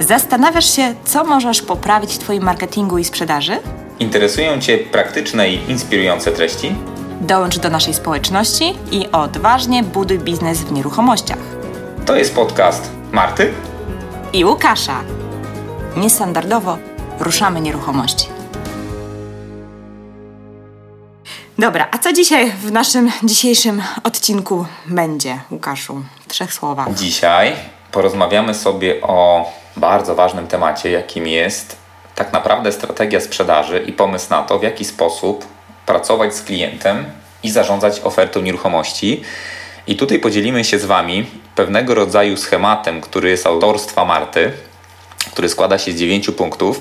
Zastanawiasz się, co możesz poprawić w Twoim marketingu i sprzedaży? Interesują Cię praktyczne i inspirujące treści? Dołącz do naszej społeczności i odważnie buduj biznes w nieruchomościach. To jest podcast Marty I Łukasza. Niestandardowo ruszamy nieruchomości. Dobra, a co dzisiaj w naszym dzisiejszym odcinku będzie, Łukaszu? W trzech słowach. Dzisiaj porozmawiamy sobie o bardzo ważnym temacie, jakim jest tak naprawdę strategia sprzedaży i pomysł na to, w jaki sposób pracować z klientem i zarządzać ofertą nieruchomości. I tutaj podzielimy się z Wami pewnego rodzaju schematem, który jest autorstwa Marty, który składa się z dziewięciu punktów.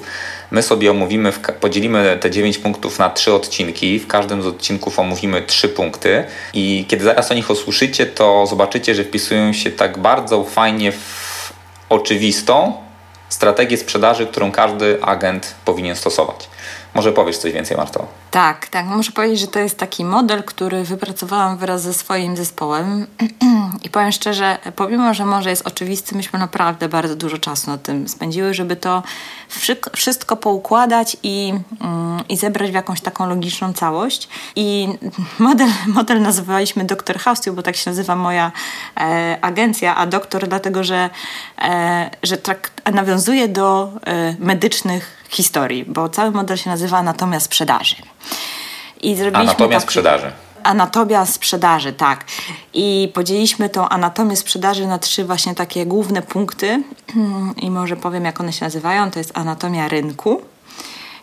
My sobie omówimy, podzielimy te dziewięć punktów na trzy odcinki. W każdym z odcinków omówimy trzy punkty. I kiedy zaraz o nich usłyszycie, to zobaczycie, że wpisują się tak bardzo fajnie w oczywistą strategię sprzedaży, którą każdy agent powinien stosować. Może powiesz coś więcej, Marto? Tak, tak. Muszę powiedzieć, że to jest taki model, który wypracowałam wraz ze swoim zespołem. I powiem szczerze, pomimo, że może jest oczywisty, myśmy naprawdę bardzo dużo czasu na tym spędziły, żeby to wszystko poukładać i, mm, i zebrać w jakąś taką logiczną całość. I model, model nazywaliśmy Dr. House, bo tak się nazywa moja e, agencja, a doktor dlatego, że, e, że tak nawiązuje do e, medycznych historii, bo cały model się nazywa Anatomia Sprzedaży. I zrobiliśmy Anatomia taki... sprzedaży. Anatomia sprzedaży, tak. I podzieliliśmy tą anatomię sprzedaży na trzy właśnie takie główne punkty. I może powiem, jak one się nazywają. To jest anatomia rynku.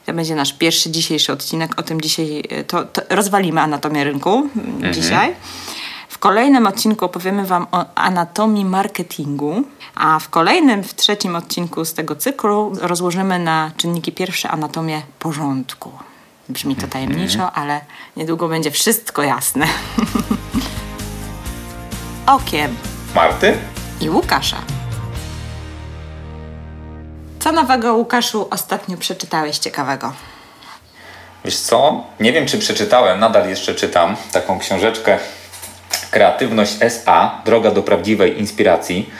To będzie nasz pierwszy dzisiejszy odcinek. O tym dzisiaj to, to rozwalimy anatomię rynku mhm. dzisiaj. W kolejnym odcinku opowiemy Wam o anatomii marketingu, a w kolejnym, w trzecim odcinku z tego cyklu rozłożymy na czynniki pierwsze anatomię porządku. Brzmi to tajemniczo, ale niedługo będzie wszystko jasne. Okiem. Marty? I Łukasza. Co nowego, Łukaszu, ostatnio przeczytałeś ciekawego? Wiesz co? Nie wiem, czy przeczytałem, nadal jeszcze czytam taką książeczkę Kreatywność SA Droga do prawdziwej inspiracji.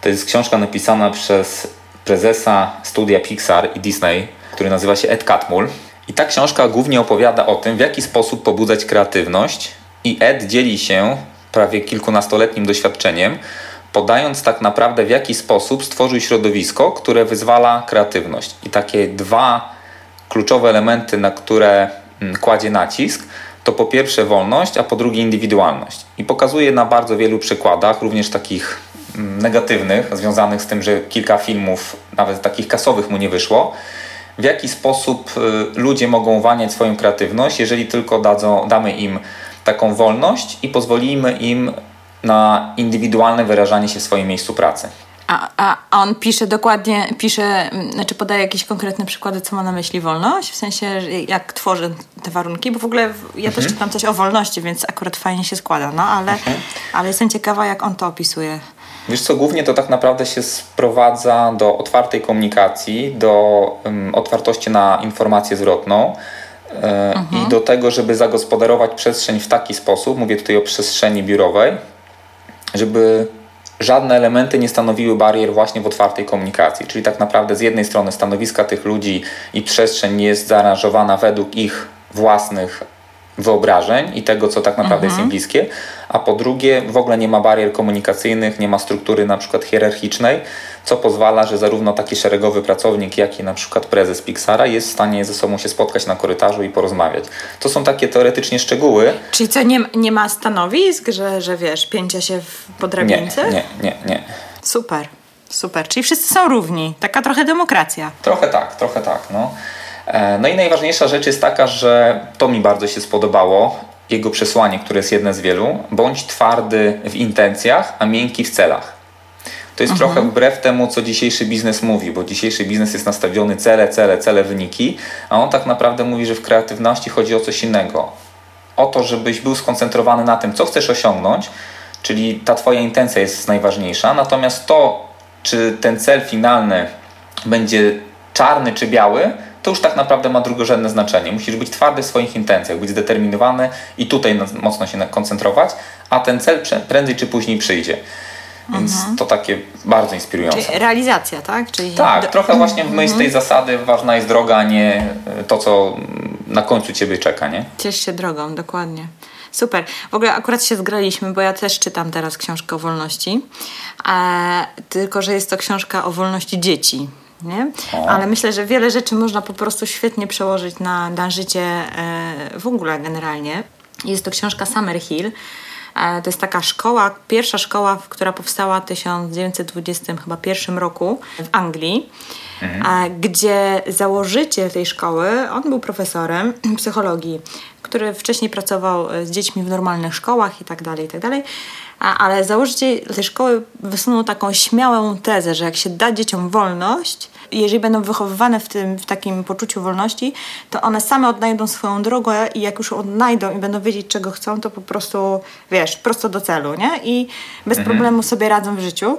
To jest książka napisana przez prezesa studia Pixar i Disney, który nazywa się Ed Catmull. I ta książka głównie opowiada o tym, w jaki sposób pobudzać kreatywność. I Ed dzieli się prawie kilkunastoletnim doświadczeniem, podając tak naprawdę w jaki sposób stworzył środowisko, które wyzwala kreatywność. I takie dwa kluczowe elementy, na które mm, kładzie nacisk, to po pierwsze wolność, a po drugie indywidualność. I pokazuje na bardzo wielu przykładach, również takich mm, negatywnych, związanych z tym, że kilka filmów, nawet takich kasowych mu nie wyszło, w jaki sposób y, ludzie mogą uwalniać swoją kreatywność, jeżeli tylko dadzą, damy im taką wolność i pozwolimy im na indywidualne wyrażanie się w swoim miejscu pracy. A, a, on pisze dokładnie, pisze, znaczy podaje jakieś konkretne przykłady, co ma na myśli wolność? W sensie, jak tworzy te warunki? Bo w ogóle ja mhm. też czytam coś o wolności, więc akurat fajnie się składa, no ale, mhm. ale jestem ciekawa, jak on to opisuje. Wiesz co, głównie to tak naprawdę się sprowadza do otwartej komunikacji, do um, otwartości na informację zwrotną e, mhm. i do tego, żeby zagospodarować przestrzeń w taki sposób, mówię tutaj o przestrzeni biurowej, żeby żadne elementy nie stanowiły barier właśnie w otwartej komunikacji. Czyli tak naprawdę z jednej strony stanowiska tych ludzi i przestrzeń jest zaaranżowana według ich własnych wyobrażeń i tego, co tak naprawdę mhm. jest im bliskie, a po drugie w ogóle nie ma barier komunikacyjnych, nie ma struktury na przykład hierarchicznej, co pozwala, że zarówno taki szeregowy pracownik, jak i na przykład prezes Pixara jest w stanie ze sobą się spotkać na korytarzu i porozmawiać. To są takie teoretycznie szczegóły. Czyli co, nie, nie ma stanowisk, że, że wiesz, pięcia się w podrabieńce? Nie, nie, nie, nie. Super, super. Czyli wszyscy są równi. Taka trochę demokracja. Trochę tak, trochę tak, no. E, no i najważniejsza rzecz jest taka, że to mi bardzo się spodobało, jego przesłanie, które jest jedne z wielu. Bądź twardy w intencjach, a miękki w celach. To jest mhm. trochę wbrew temu, co dzisiejszy biznes mówi, bo dzisiejszy biznes jest nastawiony cele, cele, cele, wyniki, a on tak naprawdę mówi, że w kreatywności chodzi o coś innego. O to, żebyś był skoncentrowany na tym, co chcesz osiągnąć, czyli ta Twoja intencja jest najważniejsza, natomiast to, czy ten cel finalny będzie czarny czy biały, to już tak naprawdę ma drugorzędne znaczenie. Musisz być twardy w swoich intencjach, być zdeterminowany i tutaj mocno się koncentrować, a ten cel prędzej czy później przyjdzie. Więc mhm. to takie bardzo inspirujące. Czyli realizacja, tak? Czyli tak, trochę właśnie w myśl tej mhm. zasady ważna jest droga, a nie to, co na końcu ciebie czeka, nie? Ciesz się drogą, dokładnie. Super. W ogóle akurat się zgraliśmy, bo ja też czytam teraz książkę o wolności, e, tylko że jest to książka o wolności dzieci. Nie? Ale myślę, że wiele rzeczy można po prostu świetnie przełożyć na, na życie e, w ogóle generalnie. Jest to książka Summer Hill. E, to jest taka szkoła, pierwsza szkoła, która powstała w 1921 roku w Anglii, mhm. gdzie założyciel tej szkoły, on był profesorem psychologii, który wcześniej pracował z dziećmi w normalnych szkołach i tak dalej, i tak dalej. Ale założyciel tej szkoły wysunął taką śmiałą tezę, że jak się da dzieciom wolność, jeżeli będą wychowywane w tym, w takim poczuciu wolności, to one same odnajdą swoją drogę i jak już odnajdą i będą wiedzieć, czego chcą, to po prostu, wiesz, prosto do celu, nie? I bez mhm. problemu sobie radzą w życiu.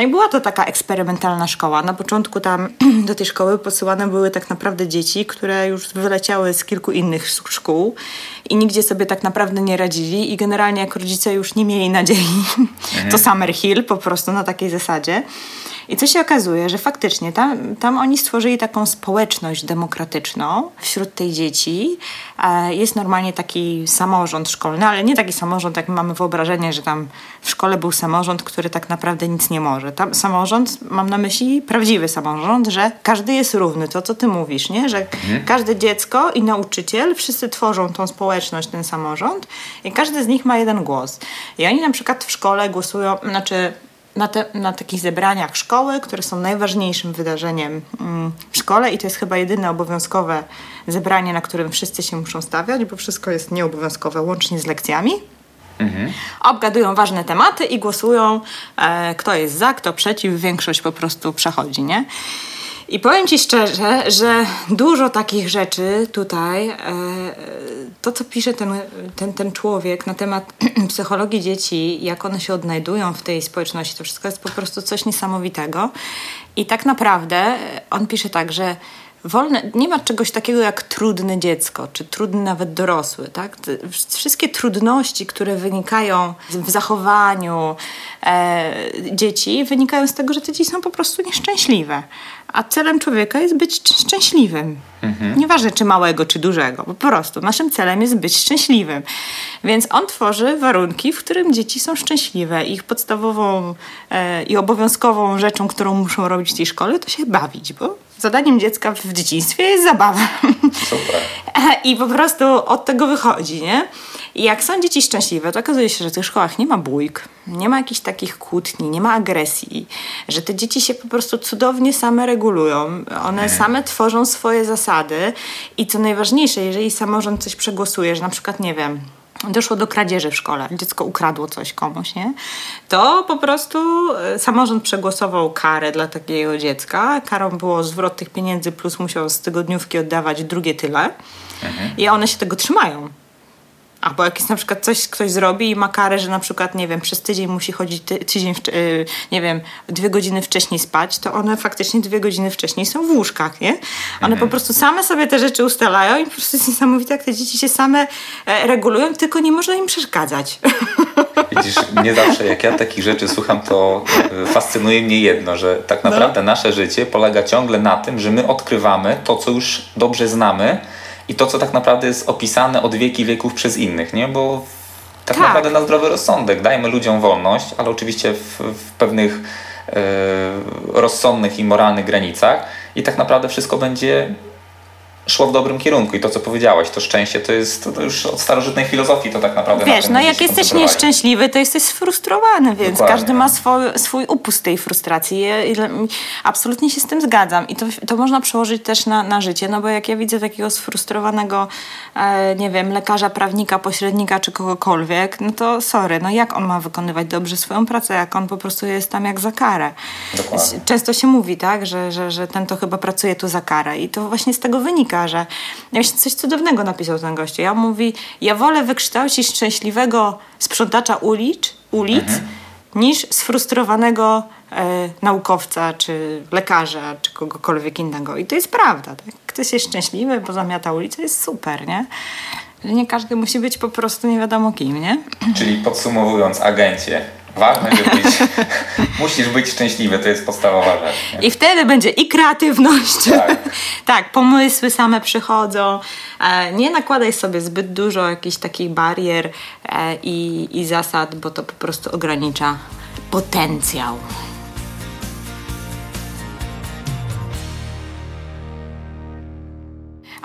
No i była to taka eksperymentalna szkoła. Na początku tam do tej szkoły posyłane były tak naprawdę dzieci, które już wyleciały z kilku innych szkół i nigdzie sobie tak naprawdę nie radzili i generalnie jak rodzice już nie mieli nadziei, mhm. to Summer Hill po prostu na takiej zasadzie. I co się okazuje, że faktycznie tam, tam oni stworzyli taką społeczność demokratyczną wśród tej dzieci. Jest normalnie taki samorząd szkolny, ale nie taki samorząd, jak mamy wyobrażenie, że tam w szkole był samorząd, który tak naprawdę nic nie może. Tam samorząd, mam na myśli prawdziwy samorząd, że każdy jest równy, to co ty mówisz, nie? że mhm. każde dziecko i nauczyciel, wszyscy tworzą tą społeczność, ten samorząd i każdy z nich ma jeden głos. I oni na przykład w szkole głosują, znaczy na, te, na takich zebraniach szkoły, które są najważniejszym wydarzeniem mm, w szkole i to jest chyba jedyne obowiązkowe zebranie, na którym wszyscy się muszą stawiać, bo wszystko jest nieobowiązkowe, łącznie z lekcjami. Mhm. Obgadują ważne tematy i głosują, e, kto jest za, kto przeciw, większość po prostu przechodzi, nie? I powiem Ci szczerze, że dużo takich rzeczy tutaj, e, to co pisze ten, ten, ten człowiek na temat psychologii dzieci, jak one się odnajdują w tej społeczności, to wszystko jest po prostu coś niesamowitego. I tak naprawdę on pisze tak, że wolne, nie ma czegoś takiego jak trudne dziecko, czy trudny nawet dorosły. Tak? Wszystkie trudności, które wynikają w zachowaniu e, dzieci, wynikają z tego, że te dzieci są po prostu nieszczęśliwe. A celem człowieka jest być szczęśliwym. Mhm. Nieważne czy małego, czy dużego. Po prostu naszym celem jest być szczęśliwym. Więc on tworzy warunki, w którym dzieci są szczęśliwe. Ich podstawową e, i obowiązkową rzeczą, którą muszą robić w tej szkole, to się bawić, bo zadaniem dziecka w dzieciństwie jest zabawa. Super. I po prostu od tego wychodzi, nie? I jak są dzieci szczęśliwe, to okazuje się, że w tych szkołach nie ma bójk, nie ma jakichś takich kłótni, nie ma agresji, że te dzieci się po prostu cudownie same regulują, one same tworzą swoje zasady i co najważniejsze, jeżeli samorząd coś przegłosuje, że na przykład, nie wiem, doszło do kradzieży w szkole, dziecko ukradło coś komuś, nie? To po prostu e, samorząd przegłosował karę dla takiego dziecka. Karą było zwrot tych pieniędzy, plus musiał z tygodniówki oddawać drugie tyle. Mhm. I one się tego trzymają. Albo jak jest na przykład coś, ktoś zrobi i ma karę, że na przykład, nie wiem, przez tydzień musi chodzić ty, tydzień, y, nie wiem, dwie godziny wcześniej spać, to one faktycznie dwie godziny wcześniej są w łóżkach, nie? One mhm. po prostu same sobie te rzeczy ustalają i po prostu jest niesamowite, jak te dzieci się same e, regulują, tylko nie można im przeszkadzać. Widzisz, nie zawsze jak ja takich rzeczy słucham, to e, fascynuje mnie jedno, że tak no. naprawdę no. nasze życie polega ciągle na tym, że my odkrywamy to, co już dobrze znamy, i to, co tak naprawdę jest opisane od wieki wieków przez innych, nie? Bo tak, tak. naprawdę na zdrowy rozsądek dajmy ludziom wolność, ale oczywiście w, w pewnych e, rozsądnych i moralnych granicach i tak naprawdę wszystko będzie szło w dobrym kierunku i to, co powiedziałaś, to szczęście to jest to już od starożytnej filozofii to tak naprawdę. Wiesz, no jak jesteś nieszczęśliwy, to jesteś sfrustrowany, więc Dokładnie. każdy ma swój, swój upust tej frustracji. Ja, absolutnie się z tym zgadzam i to, to można przełożyć też na, na życie, no bo jak ja widzę takiego sfrustrowanego, e, nie wiem, lekarza, prawnika, pośrednika czy kogokolwiek, no to sorry, no jak on ma wykonywać dobrze swoją pracę, jak on po prostu jest tam jak za karę. Dokładnie. Często się mówi, tak, że, że, że ten to chyba pracuje tu za karę i to właśnie z tego wynika że Ja coś cudownego napisał ten gościu. Ja mówi, ja wolę wykształcić szczęśliwego sprzątacza ulic, ulic mhm. niż sfrustrowanego e, naukowca, czy lekarza, czy kogokolwiek innego. I to jest prawda. Tak? Ktoś jest szczęśliwy, bo zamiata ulicę, jest super, nie? Nie każdy musi być po prostu nie wiadomo kim, nie? Czyli podsumowując, agencie, Ważne, żeby być, musisz być szczęśliwy, to jest podstawowa rzecz. Nie? I wtedy będzie i kreatywność. Tak. tak, pomysły same przychodzą. E, nie nakładaj sobie zbyt dużo jakichś takich barier e, i, i zasad, bo to po prostu ogranicza potencjał.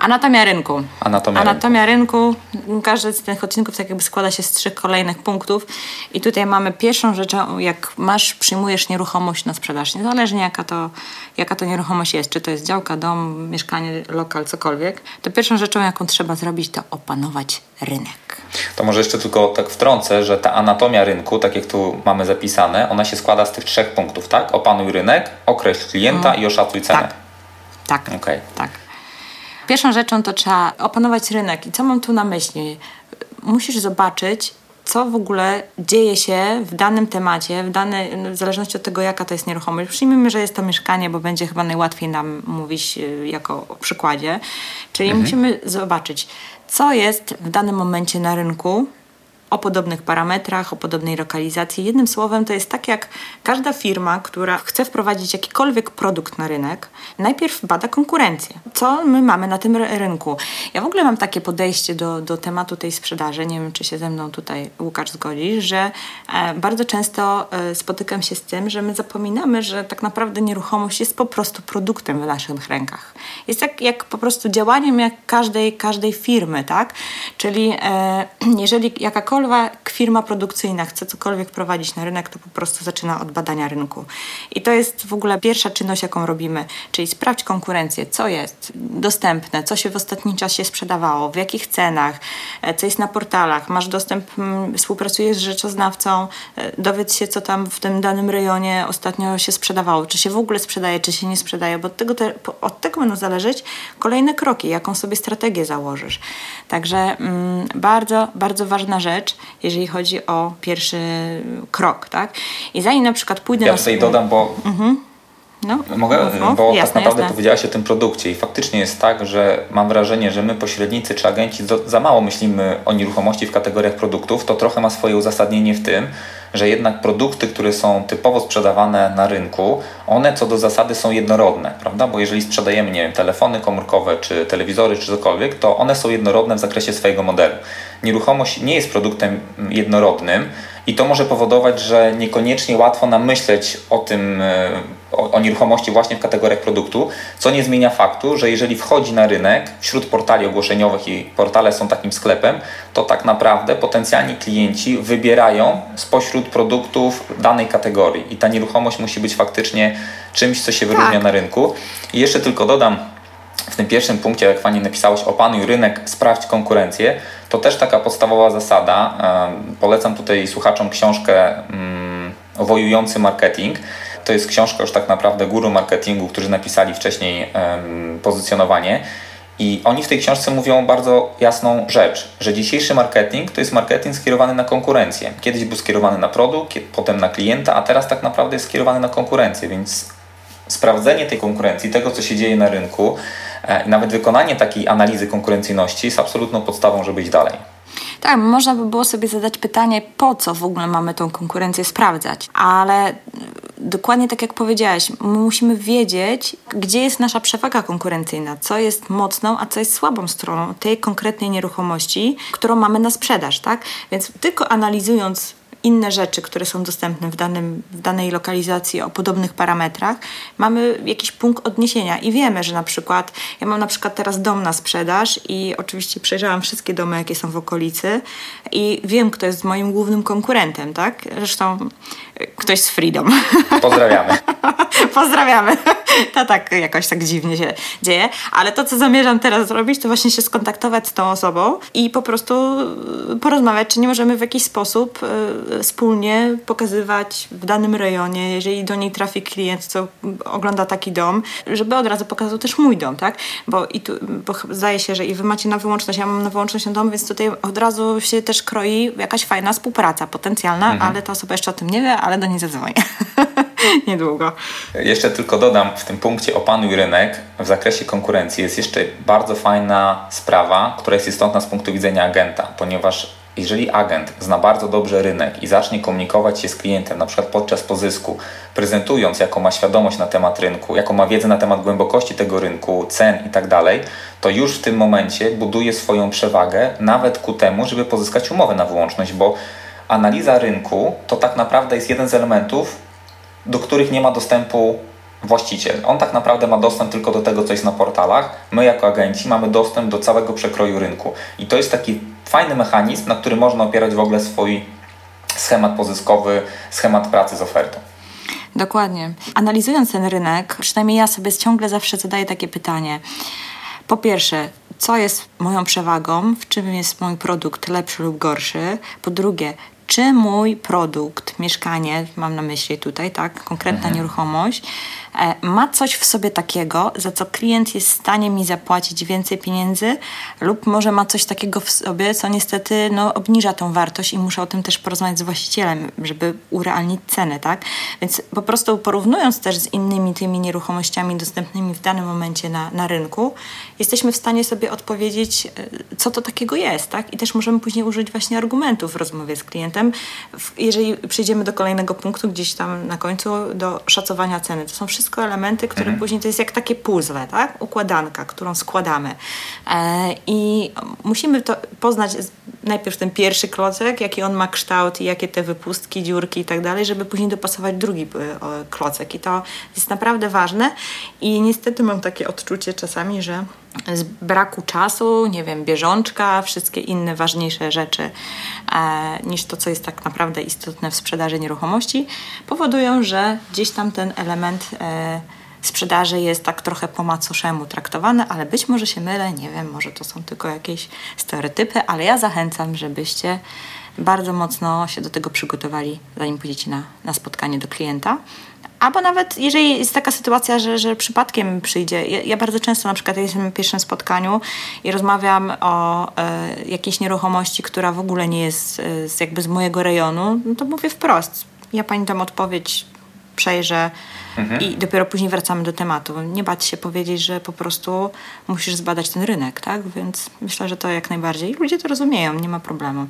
Anatomia rynku. Anatomia, Anatomia rynku. rynku. Każdy z tych odcinków tak jakby składa się z trzech kolejnych punktów. I tutaj mamy pierwszą rzeczą, jak masz, przyjmujesz nieruchomość na sprzedaż, niezależnie jaka to, jaka to nieruchomość jest, czy to jest działka, dom, mieszkanie, lokal, cokolwiek, to pierwszą rzeczą, jaką trzeba zrobić, to opanować rynek. To może jeszcze tylko tak wtrącę, że ta anatomia rynku, tak jak tu mamy zapisane, ona się składa z tych trzech punktów, tak? Opanuj rynek, określ klienta mm. i oszacuj cenę. Tak. Tak. Okay. tak. Pierwszą rzeczą to trzeba opanować rynek. I co mam tu na myśli? Musisz zobaczyć, co w ogóle dzieje się w danym temacie, w, danej, w zależności od tego, jaka to jest nieruchomość. Przyjmijmy, że jest to mieszkanie, bo będzie chyba najłatwiej nam mówić y, jako o przykładzie. Czyli mhm. musimy zobaczyć, co jest w danym momencie na rynku, o podobnych parametrach, o podobnej lokalizacji. Jednym słowem, to jest tak jak każda firma, która chce wprowadzić jakikolwiek produkt na rynek, najpierw bada konkurencję. Co my mamy na tym rynku? Ja w ogóle mam takie podejście do, do tematu tej sprzedaży, nie wiem, czy się ze mną tutaj Łukasz zgodzi, że e, bardzo często e, spotykam się z tym, że my zapominamy, że tak naprawdę nieruchomość jest po prostu produktem w naszych rękach. Jest jak, jak po prostu działaniem jak każdej, każdej firmy, tak? Czyli e, jeżeli jakakolwiek jakakolwiek firma produkcyjna chce cokolwiek prowadzić na rynek, to po prostu zaczyna od badania rynku. I to jest w ogóle pierwsza czynność, jaką robimy, czyli sprawdź konkurencję, co jest dostępne, co się w ostatnim czasie sprzedawało, w jakich cenach, e, co jest na portalach, masz dostęp, współpracujesz z rzeczoznawcą, e, dowiedz się, co tam w tym danym rejonie ostatnio się sprzedawało, czy się w ogóle sprzedaje, czy się nie sprzedaje, bo od tego, te, od tego będą zależeć kolejne kroki, jaką sobie strategię założysz. Także mm, bardzo, bardzo ważna rzecz, rzecz, jeżeli chodzi o pierwszy krok, tak? I zanim na przykład pójdę ja na... Tutaj dodam, bo... Mhm. No, Mogę, no, bo jasne, tak naprawdę jasne. powiedziałaś o tym produkcie i faktycznie jest tak, że mam wrażenie, że my pośrednicy czy agenci za mało myślimy o nieruchomości w kategoriach produktów. To trochę ma swoje uzasadnienie w tym, że jednak produkty, które są typowo sprzedawane na rynku, one co do zasady są jednorodne, prawda? Bo jeżeli sprzedajemy, nie wiem, telefony komórkowe, czy telewizory, czy cokolwiek, to one są jednorodne w zakresie swojego modelu. Nieruchomość nie jest produktem jednorodnym i to może powodować, że niekoniecznie łatwo nam myśleć o tym, e, o, o, nieruchomości właśnie w kategoriach produktu, co nie zmienia faktu, że jeżeli wchodzi na rynek wśród portali ogłoszeniowych i portale są takim sklepem, to tak naprawdę potencjalni klienci wybierają spośród produktów danej kategorii i ta nieruchomość musi być faktycznie czymś, co się wyróżnia tak. na rynku. I jeszcze tylko dodam, w tym pierwszym punkcie, jak Pani napisałeś, opanuj rynek, sprawdź konkurencję, to też taka podstawowa zasada. Polecam tutaj słuchaczom książkę um, Wojujący marketing. To jest książka już tak naprawdę guru marketingu, którzy napisali wcześniej pozycjonowanie. I oni w tej książce mówią bardzo jasną rzecz, że dzisiejszy marketing to jest marketing skierowany na konkurencję. Kiedyś był skierowany na produkt, potem na klienta, a teraz tak naprawdę jest skierowany na konkurencję, więc sprawdzenie tej konkurencji, tego co się dzieje na rynku, e, nawet wykonanie takiej analizy konkurencyjności jest absolutną podstawą, żeby iść dalej. Tak, można by było sobie zadać pytanie, po co w ogóle mamy tą konkurencję sprawdzać, ale dokładnie tak jak powiedziałaś, my musimy wiedzieć, gdzie jest nasza przewaga konkurencyjna, co jest mocną, a co jest słabą stroną tej konkretnej nieruchomości, którą mamy na sprzedaż, tak? Więc tylko analizując inne rzeczy, które są dostępne w, danym, w danej lokalizacji o podobnych parametrach, mamy jakiś punkt odniesienia i wiemy, że na przykład, ja mam na przykład teraz dom na sprzedaż i oczywiście przejrzałam wszystkie domy, jakie są w okolicy i wiem, kto jest moim głównym konkurentem, tak? Zresztą ktoś z Freedom. Pozdrawiamy. Pozdrawiamy. To tak jakoś tak dziwnie się dzieje, ale to, co zamierzam teraz zrobić, to właśnie się skontaktować z tą osobą i po prostu e, porozmawiać, czy nie możemy w jakiś sposób e, wspólnie pokazywać w danym rejonie, jeżeli do niej trafi klient, co ogląda taki dom, żeby od razu pokazał też mój dom, tak? Bo, i tu, bo zdaje się, że i wy macie na wyłączność, ja mam na wyłączność na dom, więc tutaj od razu się też kroi jakaś fajna współpraca potencjalna, mhm. ale ta osoba jeszcze o tym nie wie, ale do niej zadzwonię. Niedługo. Jeszcze tylko dodam, w tym punkcie opanuj rynek w zakresie konkurencji jest jeszcze bardzo fajna sprawa, która jest istotna z punktu widzenia agenta, ponieważ jeżeli agent zna bardzo dobrze rynek i zacznie komunikować się z klientem, na przykład podczas pozysku, prezentując, jaką ma świadomość na temat rynku, jaką ma wiedzę na temat głębokości tego rynku, cen i tak to już w tym momencie buduje swoją przewagę nawet ku temu, żeby pozyskać umowę na wyłączność, bo analiza rynku to tak naprawdę jest jeden z elementów, do których nie ma dostępu właściciel. On tak naprawdę ma dostęp tylko do tego, co jest na portalach. My, jako agenci, mamy dostęp do całego przekroju rynku. I to jest taki fajny mechanizm, na który można opierać w ogóle swój schemat pozyskowy, schemat pracy z ofertą. Dokładnie. Analizując ten rynek, przynajmniej ja sobie ciągle zawsze zadaję takie pytanie. Po pierwsze, co jest moją przewagą, w czym jest mój produkt lepszy lub gorszy? Po drugie, czy mój produkt, mieszkanie, mam na myśli tutaj, tak, konkretna mhm. nieruchomość, ma coś w sobie takiego, za co klient jest w stanie mi zapłacić więcej pieniędzy, lub może ma coś takiego w sobie, co niestety no, obniża tą wartość i muszę o tym też porozmawiać z właścicielem, żeby urealnić cenę, tak? Więc po prostu porównując też z innymi tymi nieruchomościami dostępnymi w danym momencie na, na rynku, jesteśmy w stanie sobie odpowiedzieć, e, co to takiego jest, tak? I też możemy później użyć właśnie argumentów w rozmowie z klientem, jeżeli przejdziemy do kolejnego punktu, gdzieś tam na końcu, do szacowania ceny. To są wszystko wszystko elementy, które mhm. później to jest jak takie puzzle, tak? Układanka, którą składamy. E, I musimy to poznać najpierw ten pierwszy klocek, jaki on ma kształt i jakie te wypustki, dziurki i tak dalej, żeby później dopasować drugi e, klocek. I to jest naprawdę ważne. I niestety mam takie odczucie czasami, że z braku czasu, nie wiem, bieżączka, wszystkie inne ważniejsze rzeczy e, niż to, co jest tak naprawdę istotne w sprzedaży nieruchomości, powodują, że gdzieś tam ten element e, sprzedaży jest tak trochę po macoszemu traktowany, ale być może się mylę, nie wiem, może to są tylko jakieś stereotypy, ale ja zachęcam, żebyście bardzo mocno się do tego przygotowali, zanim pójdziecie na, na spotkanie do klienta. Albo nawet jeżeli jest taka sytuacja, że, że przypadkiem przyjdzie. Ja, ja bardzo często na przykład jestem na pierwszym spotkaniu i rozmawiam o e, jakiejś nieruchomości, która w ogóle nie jest e, z, jakby z mojego rejonu, no to mówię wprost. Ja pani dam odpowiedź, przejrzę, mhm. i dopiero później wracamy do tematu. Nie bać się powiedzieć, że po prostu musisz zbadać ten rynek, tak? Więc myślę, że to jak najbardziej. Ludzie to rozumieją, nie ma problemu.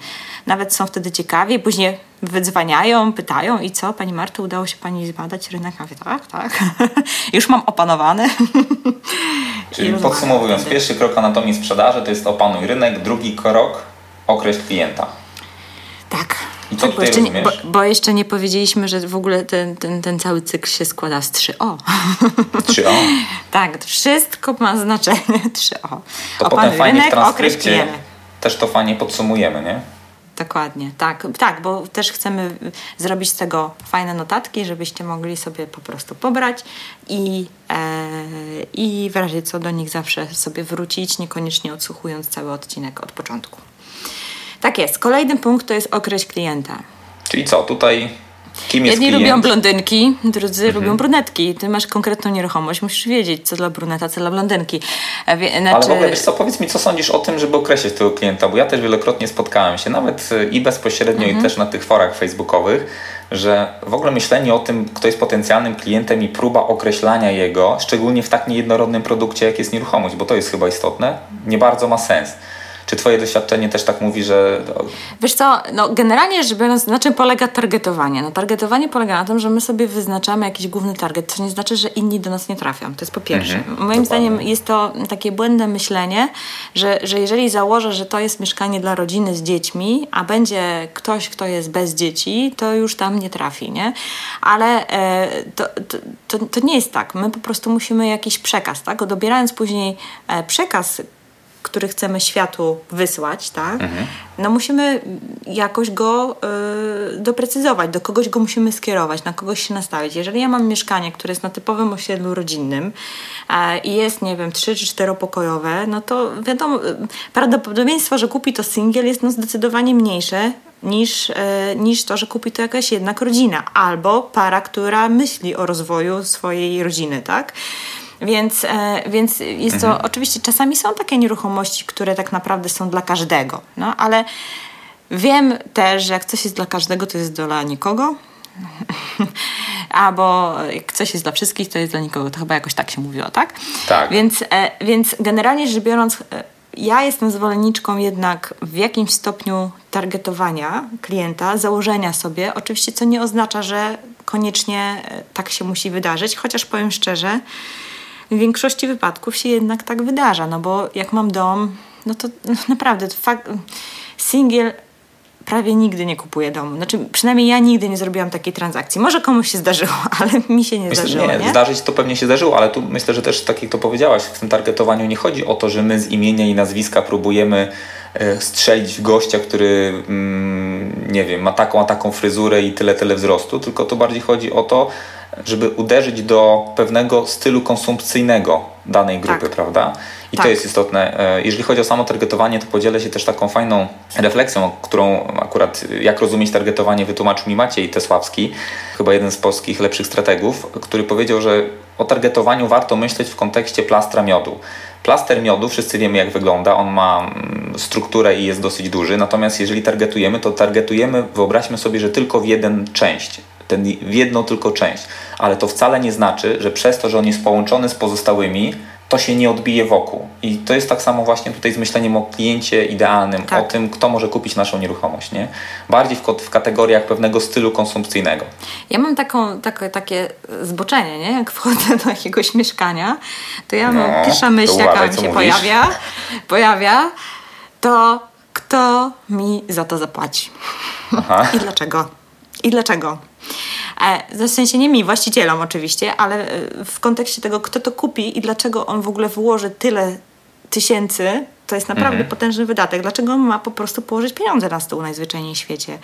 Nawet są wtedy ciekawi, później wydzwaniają, pytają i co? Pani Marto, udało się Pani zbadać rynek? A mówię, tak, tak. Już mam opanowany. Czyli podsumowując, wtedy. pierwszy krok anatomii sprzedaży to jest opanuj rynek, drugi krok określ klienta. Tak. I co bo, jeszcze nie, bo, bo, jeszcze nie powiedzieliśmy, że w ogóle ten, ten, ten cały cykl się składa z 3O. 3O? tak, wszystko ma znaczenie 3O. To potem fajnie rynek, w transkrypcie też to fajnie podsumujemy, nie? Dokładnie, tak, tak, bo też chcemy zrobić z tego fajne notatki, żebyście mogli sobie po prostu pobrać i, e, i w razie co do nich zawsze sobie wrócić, niekoniecznie odsłuchując cały odcinek od początku. Tak jest. Kolejny punkt to jest określ klienta. Czyli co, tutaj Kim jest Jedni klient? lubią blondynki, drudzy mhm. lubią brunetki. Ty masz konkretną nieruchomość, musisz wiedzieć, co dla bruneta, co dla blondynki. Znaczy... Ale w ogóle, wiesz co, powiedz mi, co sądzisz o tym, żeby określić tego klienta, bo ja też wielokrotnie spotkałem się, nawet y, i bezpośrednio, mhm. i też na tych forach facebookowych, że w ogóle myślenie o tym, kto jest potencjalnym klientem i próba określania jego, szczególnie w tak niejednorodnym produkcie, jak jest nieruchomość, bo to jest chyba istotne, nie bardzo ma sens. Czy Twoje doświadczenie też tak mówi, że. Wiesz co, no generalnie rzecz biorąc, na czym polega targetowanie? No, targetowanie polega na tym, że my sobie wyznaczamy jakiś główny target, co nie znaczy, że inni do nas nie trafią. To jest po pierwsze. Mhm, Moim dokładnie. zdaniem jest to takie błędne myślenie, że, że jeżeli założę, że to jest mieszkanie dla rodziny z dziećmi, a będzie ktoś, kto jest bez dzieci, to już tam nie trafi, nie? Ale e, to, to, to, to, nie jest tak. My po prostu musimy jakiś przekaz, tak? Odbierając później e, przekaz, który chcemy światu wysłać, tak? Mhm. No musimy jakoś go y, doprecyzować, do kogoś go musimy skierować, na kogoś się nastawić. Jeżeli ja mam mieszkanie, które jest na typowym osiedlu rodzinnym e, i jest, nie wiem, trzy czy czteropokojowe, no to wiadomo, y, prawdopodobieństwo, że kupi to singiel jest no zdecydowanie mniejsze niż, e, niż to, że kupi to jakaś jednak rodzina albo para, która myśli o rozwoju swojej rodziny, tak? Więc, e, więc jest to, mhm. oczywiście czasami są takie nieruchomości, które tak naprawdę są dla każdego, no ale wiem też, że jak coś jest dla każdego, to jest dla nikogo. Albo jak coś jest dla wszystkich, to jest dla nikogo. To chyba jakoś tak się mówiło, tak? Tak. Więc, e, więc generalnie rzecz biorąc, e, ja jestem zwolenniczką jednak w jakimś stopniu targetowania klienta, założenia sobie, oczywiście co nie oznacza, że koniecznie tak się musi wydarzyć, chociaż powiem szczerze, w większości wypadków się jednak tak wydarza, no bo jak mam dom, no to naprawdę fakt, singiel prawie nigdy nie kupuję domu. Znaczy, przynajmniej ja nigdy nie zrobiłam takiej transakcji. Może komuś się zdarzyło, ale mi się nie myślę, zdarzyło. Nie, nie, zdarzyć to pewnie się zdarzyło, ale tu myślę, że też tak jak to powiedziałaś, w tym targetowaniu nie chodzi o to, że my z imienia i nazwiska próbujemy e, strzelić w gościa, który mm, nie wiem, ma taką, a taką fryzurę i tyle, tyle wzrostu, tylko to bardziej chodzi o to, żeby uderzyć do pewnego stylu konsumpcyjnego danej grupy, tak. prawda? I tak. to jest istotne. E, jeżeli chodzi o samo targetowanie, to podzielę się też taką fajną refleksją, którą akurat jak rozumieć targetowanie wytłumaczył mi Maciej Tesławski, chyba jeden z polskich lepszych strategów, który powiedział, że o targetowaniu warto myśleć w kontekście plastra miodu. Plaster miodu, wszyscy wiemy jak wygląda, on ma mm, strukturę i jest dosyć duży, natomiast jeżeli targetujemy, to targetujemy, wyobraźmy sobie, że tylko w jeden część ten, w jedną tylko część. Ale to wcale nie znaczy, że przez to, że on jest połączony z pozostałymi, to się nie odbije wokół. I to jest tak samo właśnie tutaj z myśleniem o kliencie idealnym, tak. o tym, kto może kupić naszą nieruchomość. Nie? Bardziej w, w kategoriach pewnego stylu konsumpcyjnego. Ja mam taką, takie, takie zboczenie, nie? jak wchodzę do jakiegoś mieszkania, to ja mam no, pierwsza myśl, jaka mi się pojawia, pojawia, to kto mi za to zapłaci. Aha. I dlaczego? I dlaczego? E, w sensie nie mi, właścicielom oczywiście, ale e, w kontekście tego, kto to kupi i dlaczego on w ogóle włoży tyle tysięcy, to jest naprawdę mhm. potężny wydatek. Dlaczego on ma po prostu położyć pieniądze na stół najzwyczajniej w świecie?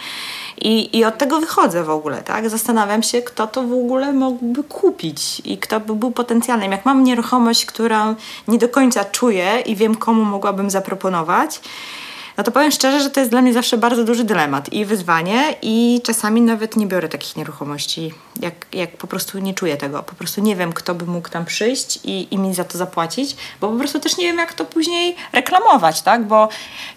I, I od tego wychodzę w ogóle, tak? Zastanawiam się, kto to w ogóle mógłby kupić i kto by był potencjalnym. Jak mam nieruchomość, którą nie do końca czuję i wiem, komu mogłabym zaproponować, no to powiem szczerze, że to jest dla mnie zawsze bardzo duży dylemat i wyzwanie i czasami nawet nie biorę takich nieruchomości, jak, jak po prostu nie czuję tego. Po prostu nie wiem, kto by mógł tam przyjść i, i mi za to zapłacić, bo po prostu też nie wiem, jak to później reklamować, tak? Bo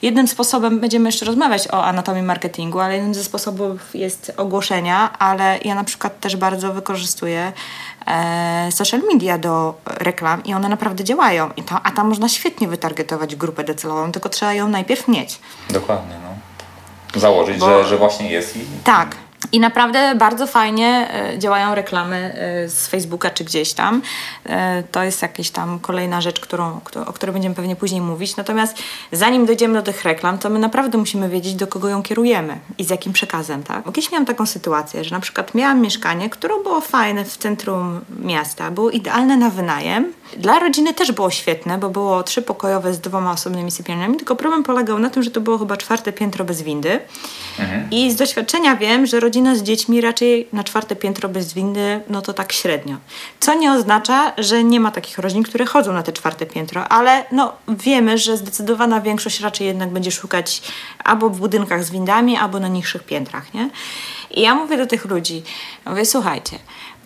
jednym sposobem, będziemy jeszcze rozmawiać o anatomii marketingu, ale jednym ze sposobów jest ogłoszenia, ale ja na przykład też bardzo wykorzystuję social media do reklam i one naprawdę działają. I to, a tam można świetnie wytargetować grupę docelową, tylko trzeba ją najpierw mieć. Dokładnie, no. Założyć, Bo, że, że właśnie jest. I... Tak. I naprawdę bardzo fajnie e, działają reklamy e, z Facebooka czy gdzieś tam. E, to jest jakaś tam kolejna rzecz, którą, o której będziemy pewnie później mówić. Natomiast zanim dojdziemy do tych reklam, to my naprawdę musimy wiedzieć, do kogo ją kierujemy i z jakim przekazem. Tak? Kiedyś miałam taką sytuację, że na przykład miałam mieszkanie, które było fajne w centrum miasta, było idealne na wynajem. Dla rodziny też było świetne, bo było trzypokojowe z dwoma osobnymi sypialniami, tylko problem polegał na tym, że to było chyba czwarte piętro bez windy. Mhm. I z doświadczenia wiem, że rodzina z dziećmi raczej na czwarte piętro bez windy, no to tak średnio. Co nie oznacza, że nie ma takich rodzin, które chodzą na te czwarte piętro, ale no wiemy, że zdecydowana większość raczej jednak będzie szukać albo w budynkach z windami, albo na niższych piętrach, nie? I ja mówię do tych ludzi, mówię, słuchajcie,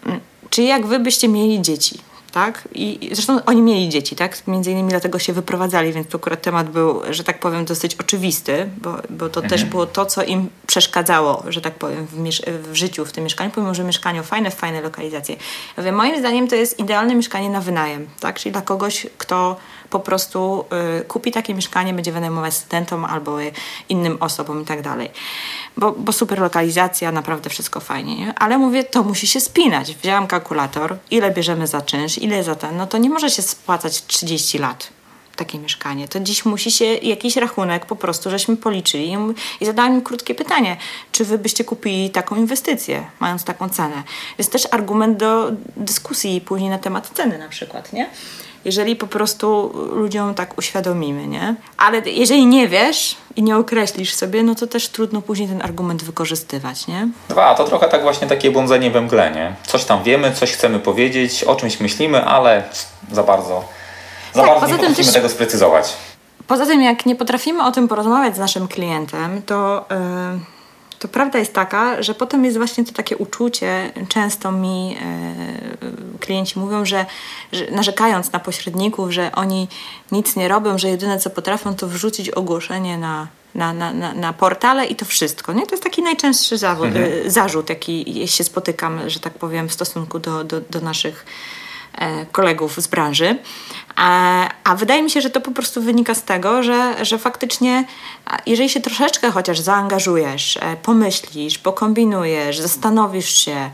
mm, czy jak wy byście mieli dzieci, tak? I zresztą oni mieli dzieci, tak? Między innymi dlatego się wyprowadzali, więc akurat temat był, że tak powiem, dosyć oczywisty, bo, bo to mhm. też było to, co im przeszkadzało, że tak powiem, w, w, życiu w tym mieszkaniu, pomimo, że mieszkanie fajne, fajne lokalizacje. Ja mówię, moim zdaniem to jest idealne mieszkanie na wynajem, tak? Czyli dla kogoś, kto po prostu y, kupi takie mieszkanie, będzie wynajmować studentom albo innym osobom i tak dalej. Bo, bo super lokalizacja, naprawdę wszystko fajnie, nie? Ale mówię, to musi się spinać. Wziąłem kalkulator, ile bierzemy za czynsz, ile za ten, no to nie może się spłacać 30 lat takie mieszkanie. To dziś musi się jakiś rachunek po prostu, żeśmy policzyli i zadałem im krótkie pytanie, czy wy byście kupili taką inwestycję, mając taką cenę. Jest też argument do dyskusji później na temat ceny na przykład, nie? Jeżeli po prostu ludziom tak uświadomimy, nie? Ale jeżeli nie wiesz i nie określisz sobie, no to też trudno później ten argument wykorzystywać, nie? Dwa, to trochę tak właśnie takie błądzenie we mgle, nie? Coś tam wiemy, coś chcemy powiedzieć, o czymś myślimy, ale za bardzo, za tak, bardzo nie potrafimy też... tego sprecyzować. Poza tym, jak nie potrafimy o tym porozmawiać z naszym klientem, to... Yy to prawda jest taka, że potem jest właśnie to takie uczucie, często mi e, klienci mówią, że, że, narzekając na pośredników, że oni nic nie robią, że jedyne co potrafią to wrzucić ogłoszenie na, na, na, na, na portale i to wszystko. Nie? To jest taki najczęstszy zawód, mhm. E, zarzut, jaki się spotykam, że tak powiem, w stosunku do, do, do naszych e, kolegów z branży. A, a wydaje mi się, że to po prostu wynika z tego, że, że faktycznie, jeżeli się troszeczkę chociaż zaangażujesz, e, pomyślisz, pokombinujesz, zastanowisz się,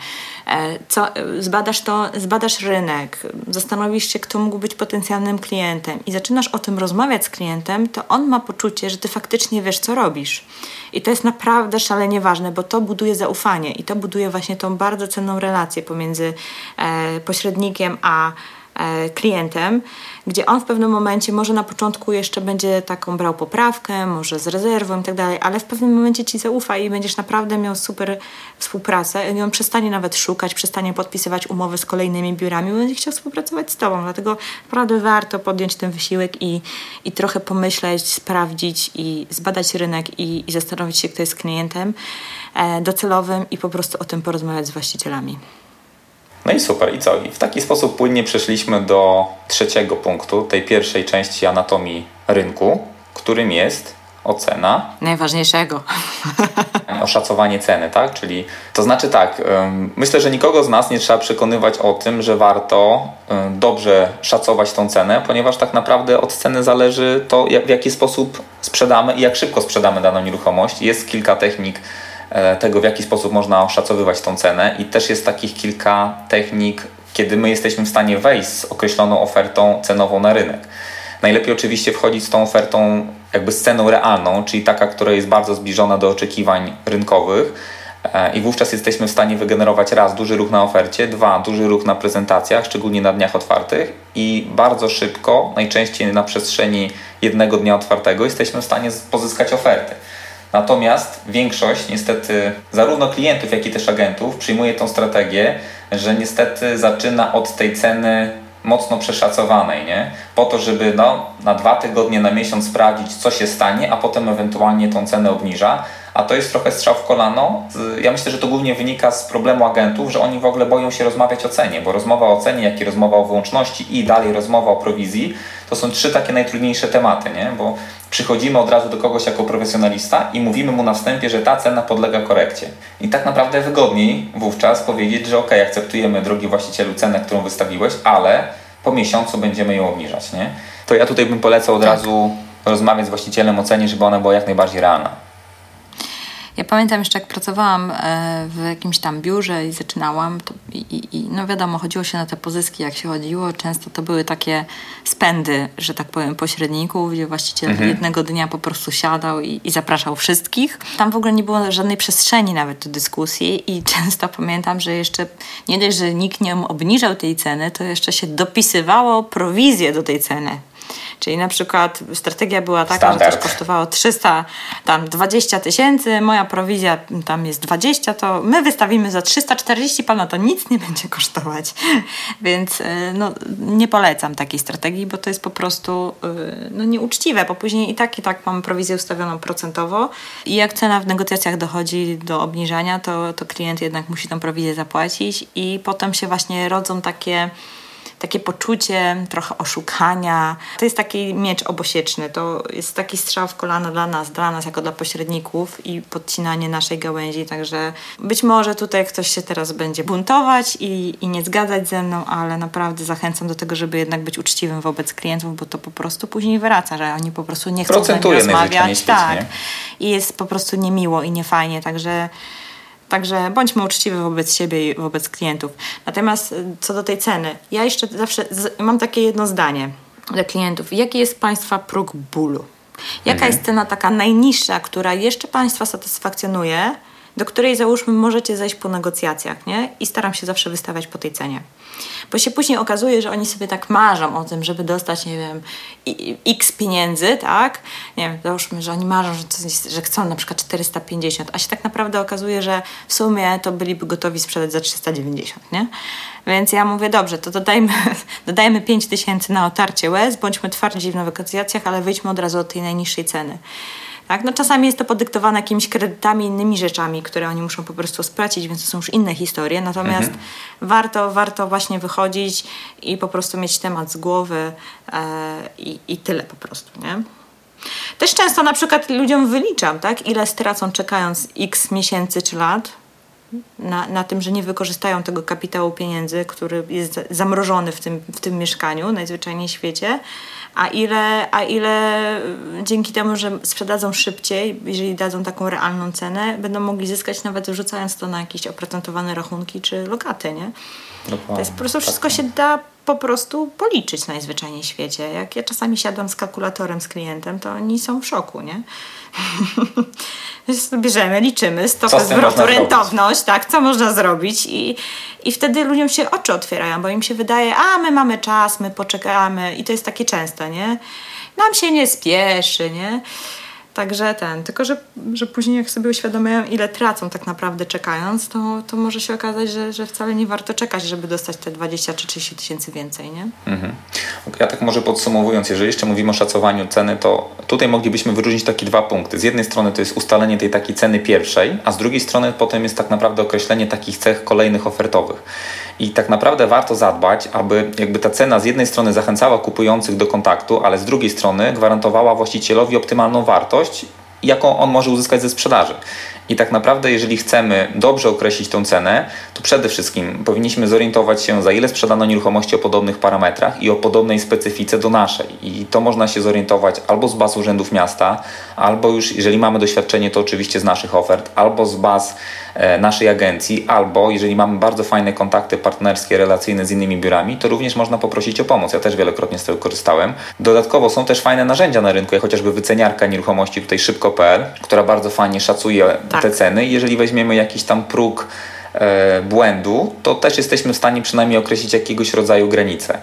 e, co, zbadasz, to, zbadasz rynek, zastanowisz się, kto mógł być potencjalnym klientem i zaczynasz o tym rozmawiać z klientem, to on ma poczucie, że ty faktycznie wiesz, co robisz. I to jest naprawdę szalenie ważne, bo to buduje zaufanie i to buduje właśnie tą bardzo cenną relację pomiędzy e, pośrednikiem a E, klientem, gdzie on w pewnym momencie może na początku jeszcze będzie taką brał poprawkę, może z rezerwą i tak dalej, ale w pewnym momencie ci zaufa i będziesz naprawdę miał super współpracę i on przestanie nawet szukać, przestanie podpisywać umowy z kolejnymi biurami, będzie chciał współpracować z tobą, dlatego naprawdę warto podjąć ten wysiłek i, i trochę pomyśleć, sprawdzić i zbadać rynek i, i zastanowić się, kto jest klientem e, docelowym i po prostu o tym porozmawiać z właścicielami. No i super, i co? I w taki sposób płynnie przeszliśmy do trzeciego punktu, tej pierwszej części anatomii rynku, którym jest ocena. Najważniejszego. Oszacowanie ceny, tak? Czyli to znaczy tak, myślę, że nikogo z nas nie trzeba przekonywać o tym, że warto dobrze szacować tą cenę, ponieważ tak naprawdę od ceny zależy to, w jaki sposób sprzedamy i jak szybko sprzedamy daną nieruchomość. Jest kilka technik tego, w jaki sposób można oszacowywać tą cenę i też jest takich kilka technik, kiedy my jesteśmy w stanie wejść z określoną ofertą cenową na rynek. Najlepiej oczywiście wchodzić z tą ofertą jakby z ceną realną, czyli taka, która jest bardzo zbliżona do oczekiwań rynkowych e, i wówczas jesteśmy w stanie wygenerować raz duży ruch na ofercie, dwa duży ruch na prezentacjach, szczególnie na dniach otwartych i bardzo szybko, najczęściej na przestrzeni jednego dnia otwartego jesteśmy w stanie pozyskać oferty. Natomiast większość, niestety, zarówno klientów, jak i też agentów przyjmuje tą strategię, że niestety zaczyna od tej ceny mocno przeszacowanej, nie? Po to, żeby no, na dwa tygodnie, na miesiąc sprawdzić, co się stanie, a potem ewentualnie tą cenę obniża. A to jest trochę strzał w kolano. Ja myślę, że to głównie wynika z problemu agentów, że oni w ogóle boją się rozmawiać o cenie, bo rozmowa o cenie, jak i rozmowa o wyłączności i dalej rozmowa o prowizji, to są trzy takie najtrudniejsze tematy, nie? Bo przychodzimy od razu do kogoś jako profesjonalista i mówimy mu na wstępie, że ta cena podlega korekcie. I tak naprawdę wygodniej wówczas powiedzieć, że ok, akceptujemy, drogi właścicielu, cenę, którą wystawiłeś, ale po miesiącu będziemy ją obniżać. Nie? To ja tutaj bym polecał od tak. razu rozmawiać z właścicielem o cenie, żeby ona była jak najbardziej realna. Ja pamiętam jeszcze, jak pracowałam e, w jakimś tam biurze i zaczynałam, to, i, i, no wiadomo, chodziło się na te pozyski, jak się chodziło. Często to były takie spędy, że tak powiem, pośredników, gdzie właściciel mhm. jednego dnia po prostu siadał i, i, zapraszał wszystkich. Tam w ogóle nie było żadnej przestrzeni nawet do dyskusji i często pamiętam, że jeszcze nie dość, że nikt nie obniżał tej ceny, to jeszcze się dopisywało prowizję do tej ceny. Czyli na przykład strategia była taka, Standard. że coś kosztowało 300, tam 20 tysięcy, moja prowizja tam jest 20, to my wystawimy za 340, pana to nic nie będzie kosztować. Więc y, no, nie polecam takiej strategii, bo to jest po prostu y, no, nieuczciwe, bo później i tak i tak mamy prowizję ustawioną procentowo i jak cena w negocjacjach dochodzi do obniżania, to, to klient jednak musi tą prowizję zapłacić i potem się właśnie rodzą takie takie poczucie trochę oszukania. To jest taki miecz obosieczny, to jest taki strzał w kolano dla nas, dla nas jako dla pośredników i podcinanie naszej gałęzi, także być może tutaj ktoś się teraz będzie buntować i, i nie zgadzać ze mną, ale naprawdę zachęcam do tego, żeby jednak być uczciwym wobec klientów, bo to po prostu później wraca, że oni po prostu nie chcą z nami rozmawiać. Tak. I jest po prostu niemiło i niefajnie, także Także bądźmy uczciwi wobec siebie i wobec klientów. Natomiast y, co do tej ceny, ja jeszcze zawsze mam takie jedno zdanie dla klientów. Jaki jest Państwa próg bólu? Jaka mhm. jest cena taka najniższa, która jeszcze Państwa satysfakcjonuje, do której załóżmy możecie zejść po negocjacjach, nie? I staram się zawsze wystawiać po tej cenie. Bo się później okazuje, że oni sobie tak marzą o tym, żeby dostać, nie wiem, x pieniędzy, tak? Nie wiem, załóżmy, że oni marzą, że, że chcą na przykład 450, a się tak naprawdę okazuje, że w sumie to byliby gotowi sprzedać za 390, nie? Więc ja mówię, dobrze, to dodajmy, dodajmy 5 tysięcy na otarcie łez, bądźmy twardzi w negocjacjach, ale wyjdźmy od razu od tej najniższej ceny. Tak? No czasami jest to podyktowane jakimiś kredytami, innymi rzeczami, które oni muszą po prostu spłacić, więc to są już inne historie. Natomiast mhm. warto, warto właśnie wychodzić i po prostu mieć temat z głowy e, i, i tyle po prostu, nie? Też często na przykład ludziom wyliczam, tak, ile stracą czekając x miesięcy czy lat, na, na tym, że nie wykorzystają tego kapitału pieniędzy, który jest zamrożony w tym, w tym mieszkaniu najzwyczajniej w świecie, a ile, a ile dzięki temu, że sprzedadzą szybciej, jeżeli dadzą taką realną cenę, będą mogli zyskać nawet wrzucając to na jakieś oprocentowane rachunki czy lokaty, nie? Dokładnie. To jest po prostu wszystko tak. się da po prostu policzyć najzwyczajniej w świecie. Jak ja czasami siadam z kalkulatorem z klientem, to oni są w szoku, nie? Bierzemy, liczymy, stopę zwrotu, rentowność, tak, co można zrobić i, i wtedy ludziom się oczy otwierają, bo im się wydaje, a my mamy czas, my poczekamy i to jest takie częste, nie? Nam się nie spieszy, nie? Także ten, tylko że, że później jak sobie uświadamiają, ile tracą tak naprawdę czekając, to, to może się okazać, że, że wcale nie warto czekać, żeby dostać te 20 czy 30 tysięcy więcej, nie? Mhm. Ja tak może podsumowując, jeżeli jeszcze mówimy o szacowaniu ceny, to tutaj moglibyśmy wyróżnić takie dwa punkty. Z jednej strony to jest ustalenie tej takiej ceny pierwszej, a z drugiej strony potem jest tak naprawdę określenie takich cech kolejnych ofertowych. I tak naprawdę warto zadbać, aby jakby ta cena z jednej strony zachęcała kupujących do kontaktu, ale z drugiej strony gwarantowała właścicielowi optymalną wartość, jaką on może uzyskać ze sprzedaży. I tak naprawdę, jeżeli chcemy dobrze określić tę cenę, to przede wszystkim powinniśmy zorientować się, za ile sprzedano nieruchomości o podobnych parametrach i o podobnej specyfice do naszej. I to można się zorientować albo z baz urzędów miasta, albo już, jeżeli mamy doświadczenie, to oczywiście z naszych ofert, albo z baz naszej agencji, albo jeżeli mamy bardzo fajne kontakty partnerskie, relacyjne z innymi biurami, to również można poprosić o pomoc. Ja też wielokrotnie z tego korzystałem. Dodatkowo są też fajne narzędzia na rynku, jak chociażby wyceniarka nieruchomości, tutaj szybko.pl, która bardzo fajnie szacuje tak. te ceny. Jeżeli weźmiemy jakiś tam próg e, błędu, to też jesteśmy w stanie przynajmniej określić jakiegoś rodzaju granice.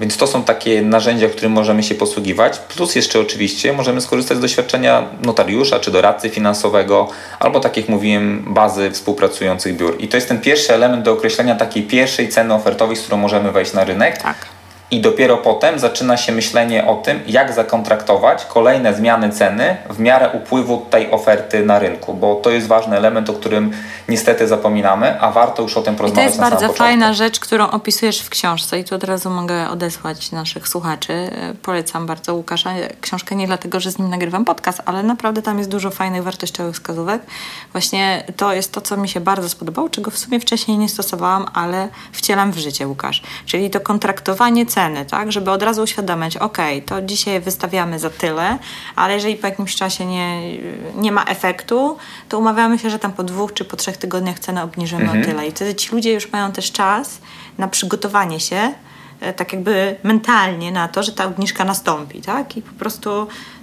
Więc to są takie narzędzia, którym możemy się posługiwać. Plus jeszcze oczywiście możemy skorzystać z doświadczenia notariusza czy doradcy finansowego, albo tak jak mówiłem, bazy współpracujących biur. I to jest ten pierwszy element do określenia takiej pierwszej ceny ofertowej, z którą możemy wejść na rynek. Tak. I dopiero potem zaczyna się myślenie o tym, jak zakontraktować kolejne zmiany ceny w miarę upływu tej oferty na rynku, bo to jest ważny element, o którym niestety zapominamy, a warto już o tym porozmawiać. I to jest bardzo fajna rzecz, którą opisujesz w książce i tu od razu mogę odesłać naszych słuchaczy. Polecam bardzo Łukasza książkę nie dlatego, że z nim nagrywam podcast, ale naprawdę tam jest dużo fajnych, wartościowych wskazówek. Właśnie to jest to, co mi się bardzo spodobało, czego w sumie wcześniej nie stosowałam, ale wcielam w życie, Łukasz. Czyli to kontraktowanie ceny, tak? Żeby od razu uświadomić, ok, to dzisiaj wystawiamy za tyle, ale jeżeli po jakimś czasie nie, nie ma efektu, to umawiamy się, że tam po dwóch czy po trzech tygodniach cenę obniżymy mhm. o tyle. I wtedy ci ludzie już mają też czas na przygotowanie się, e, tak jakby mentalnie na to, że ta obniżka nastąpi, tak? I po prostu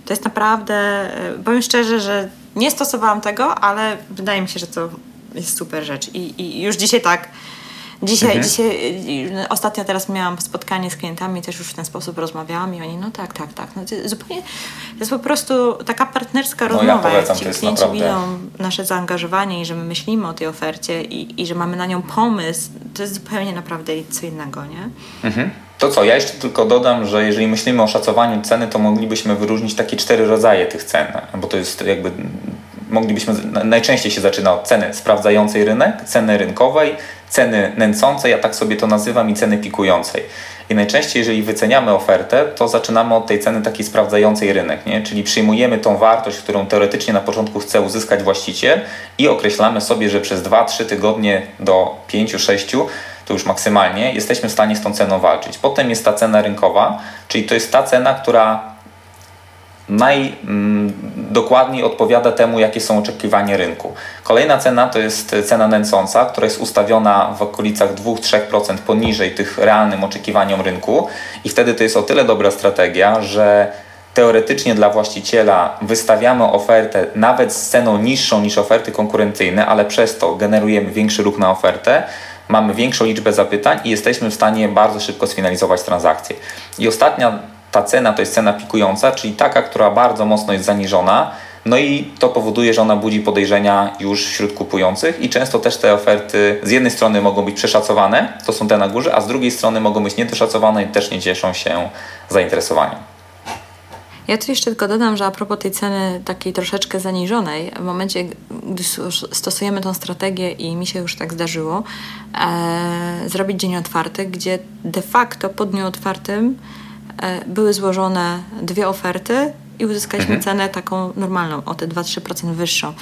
to jest naprawdę, e, powiem szczerze, że nie stosowałam tego, ale wydaje mi się, że to jest super rzecz. I, i już dzisiaj tak Dzisiaj, mhm. dzisiaj, y, ostatnio teraz miałam spotkanie z klientami, też już w ten sposób rozmawiałam i oni, no tak, tak, tak. No to zupełnie, to jest po prostu taka partnerska no, rozmowa. Ja polecam, jak ci klienci naprawdę... widzą nasze zaangażowanie i że my myślimy o tej ofercie i, i że mamy na nią pomysł, to jest zupełnie naprawdę co innego, nie? Mhm. To co, ja jeszcze tylko dodam, że jeżeli myślimy o szacowaniu ceny, to moglibyśmy wyróżnić takie cztery rodzaje tych cen, bo to jest jakby moglibyśmy, najczęściej się zaczyna od ceny sprawdzającej rynek, ceny rynkowej, ceny nęcącej, ja tak sobie to nazywam, i ceny pikującej. I najczęściej, jeżeli wyceniamy ofertę, to zaczynamy od tej ceny takiej sprawdzającej rynek, nie? czyli przyjmujemy tą wartość, którą teoretycznie na początku chce uzyskać właściciel i określamy sobie, że przez 2-3 tygodnie do 5-6 to już maksymalnie jesteśmy w stanie z tą ceną walczyć. Potem jest ta cena rynkowa, czyli to jest ta cena, która najdokładniej mm, odpowiada temu, jakie są oczekiwania rynku. Kolejna cena to jest cena nęcąca, która jest ustawiona w okolicach 2-3% poniżej tych realnym oczekiwaniom rynku i wtedy to jest o tyle dobra strategia, że teoretycznie dla właściciela wystawiamy ofertę nawet z ceną niższą niż oferty konkurencyjne, ale przez to generujemy większy ruch na ofertę, mamy większą liczbę zapytań i jesteśmy w stanie bardzo szybko sfinalizować transakcję. I ostatnia ta cena to jest cena pikująca, czyli taka, która bardzo mocno jest zaniżona. No i to powoduje, że ona budzi podejrzenia już wśród kupujących i często też te oferty z jednej strony mogą być przeszacowane, to są te na górze, a z drugiej strony mogą być niedoszacowane i też nie cieszą się zainteresowaniem. Ja tu jeszcze tylko dodam, że a propos tej ceny takiej troszeczkę zaniżonej, w momencie, gdy stosujemy tą strategię i mi się już tak zdarzyło, e, zrobić dzień otwarty, gdzie de facto po dniu otwartym były złożone dwie oferty i uzyskaliśmy mhm. cenę taką normalną, o te 2-3% wyższą.